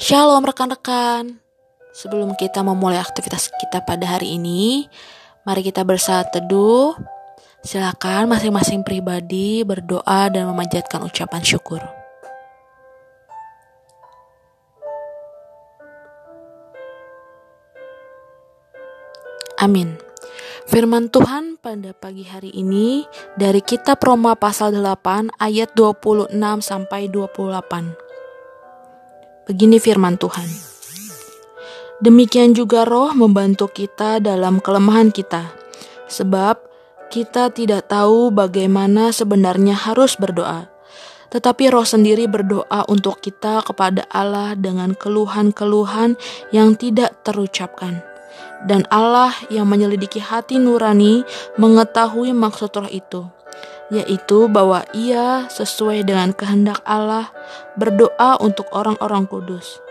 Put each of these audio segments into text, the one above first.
Shalom rekan-rekan. Sebelum kita memulai aktivitas kita pada hari ini, mari kita bersaat teduh. Silakan masing-masing pribadi berdoa dan memanjatkan ucapan syukur. Amin. Firman Tuhan pada pagi hari ini dari kitab Roma pasal 8 ayat 26 sampai 28. Begini firman Tuhan. Demikian juga roh membantu kita dalam kelemahan kita. Sebab kita tidak tahu bagaimana sebenarnya harus berdoa. Tetapi roh sendiri berdoa untuk kita kepada Allah dengan keluhan-keluhan yang tidak terucapkan. Dan Allah yang menyelidiki hati nurani mengetahui maksud roh itu yaitu bahwa ia sesuai dengan kehendak Allah berdoa untuk orang-orang kudus.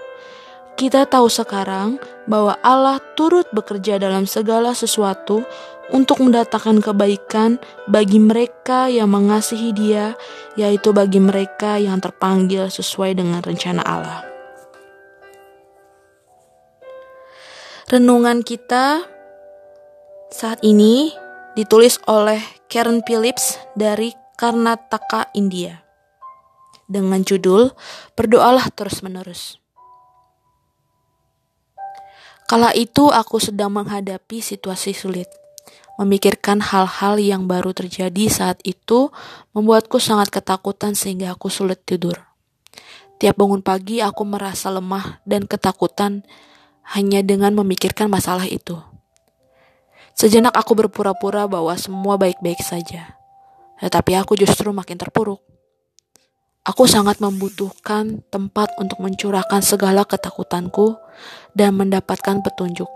Kita tahu sekarang bahwa Allah turut bekerja dalam segala sesuatu untuk mendatangkan kebaikan bagi mereka yang mengasihi Dia, yaitu bagi mereka yang terpanggil sesuai dengan rencana Allah. Renungan kita saat ini ditulis oleh Karen Phillips dari Karnataka, India. Dengan judul Berdoalah terus-menerus. Kala itu aku sedang menghadapi situasi sulit. Memikirkan hal-hal yang baru terjadi saat itu membuatku sangat ketakutan sehingga aku sulit tidur. Tiap bangun pagi aku merasa lemah dan ketakutan hanya dengan memikirkan masalah itu. Sejenak aku berpura-pura bahwa semua baik-baik saja. Tetapi aku justru makin terpuruk. Aku sangat membutuhkan tempat untuk mencurahkan segala ketakutanku dan mendapatkan petunjuk.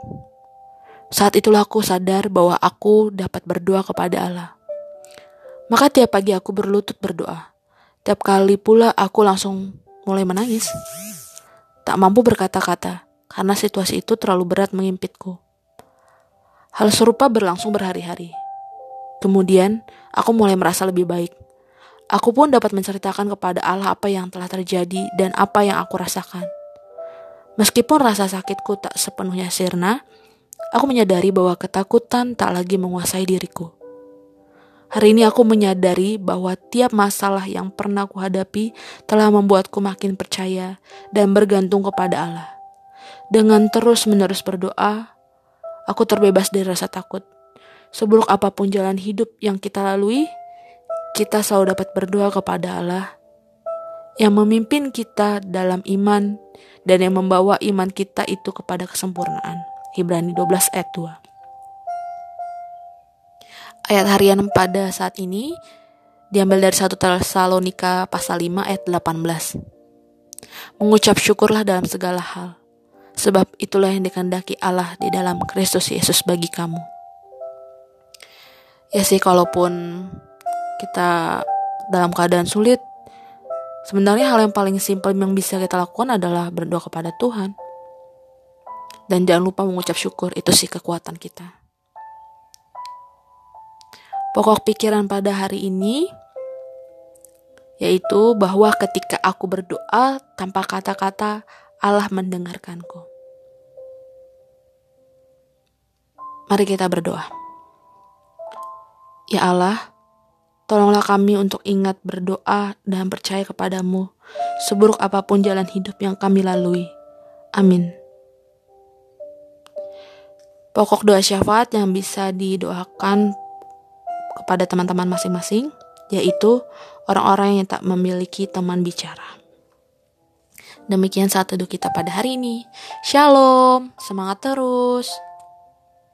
Saat itulah aku sadar bahwa aku dapat berdoa kepada Allah. Maka tiap pagi aku berlutut berdoa. Tiap kali pula aku langsung mulai menangis. Tak mampu berkata-kata karena situasi itu terlalu berat mengimpitku. Hal serupa berlangsung berhari-hari. Kemudian, aku mulai merasa lebih baik. Aku pun dapat menceritakan kepada Allah apa yang telah terjadi dan apa yang aku rasakan. Meskipun rasa sakitku tak sepenuhnya sirna, aku menyadari bahwa ketakutan tak lagi menguasai diriku. Hari ini aku menyadari bahwa tiap masalah yang pernah kuhadapi telah membuatku makin percaya dan bergantung kepada Allah. Dengan terus-menerus berdoa, Aku terbebas dari rasa takut. Seburuk apa pun jalan hidup yang kita lalui, kita selalu dapat berdoa kepada Allah yang memimpin kita dalam iman dan yang membawa iman kita itu kepada kesempurnaan. Ibrani 12 ayat 2. Ayat harian pada saat ini diambil dari 1 Tesalonika pasal 5 ayat 18. Mengucap syukurlah dalam segala hal sebab itulah yang dikehendaki Allah di dalam Kristus Yesus bagi kamu. Ya sih, kalaupun kita dalam keadaan sulit, sebenarnya hal yang paling simpel yang bisa kita lakukan adalah berdoa kepada Tuhan. Dan jangan lupa mengucap syukur, itu sih kekuatan kita. Pokok pikiran pada hari ini yaitu bahwa ketika aku berdoa tanpa kata-kata, Allah mendengarkanku. Mari kita berdoa. Ya Allah, tolonglah kami untuk ingat berdoa dan percaya kepadamu, seburuk apa pun jalan hidup yang kami lalui. Amin. Pokok doa syafaat yang bisa didoakan kepada teman-teman masing-masing, yaitu orang-orang yang tak memiliki teman bicara. Demikian saat teduh kita pada hari ini. Shalom, semangat terus.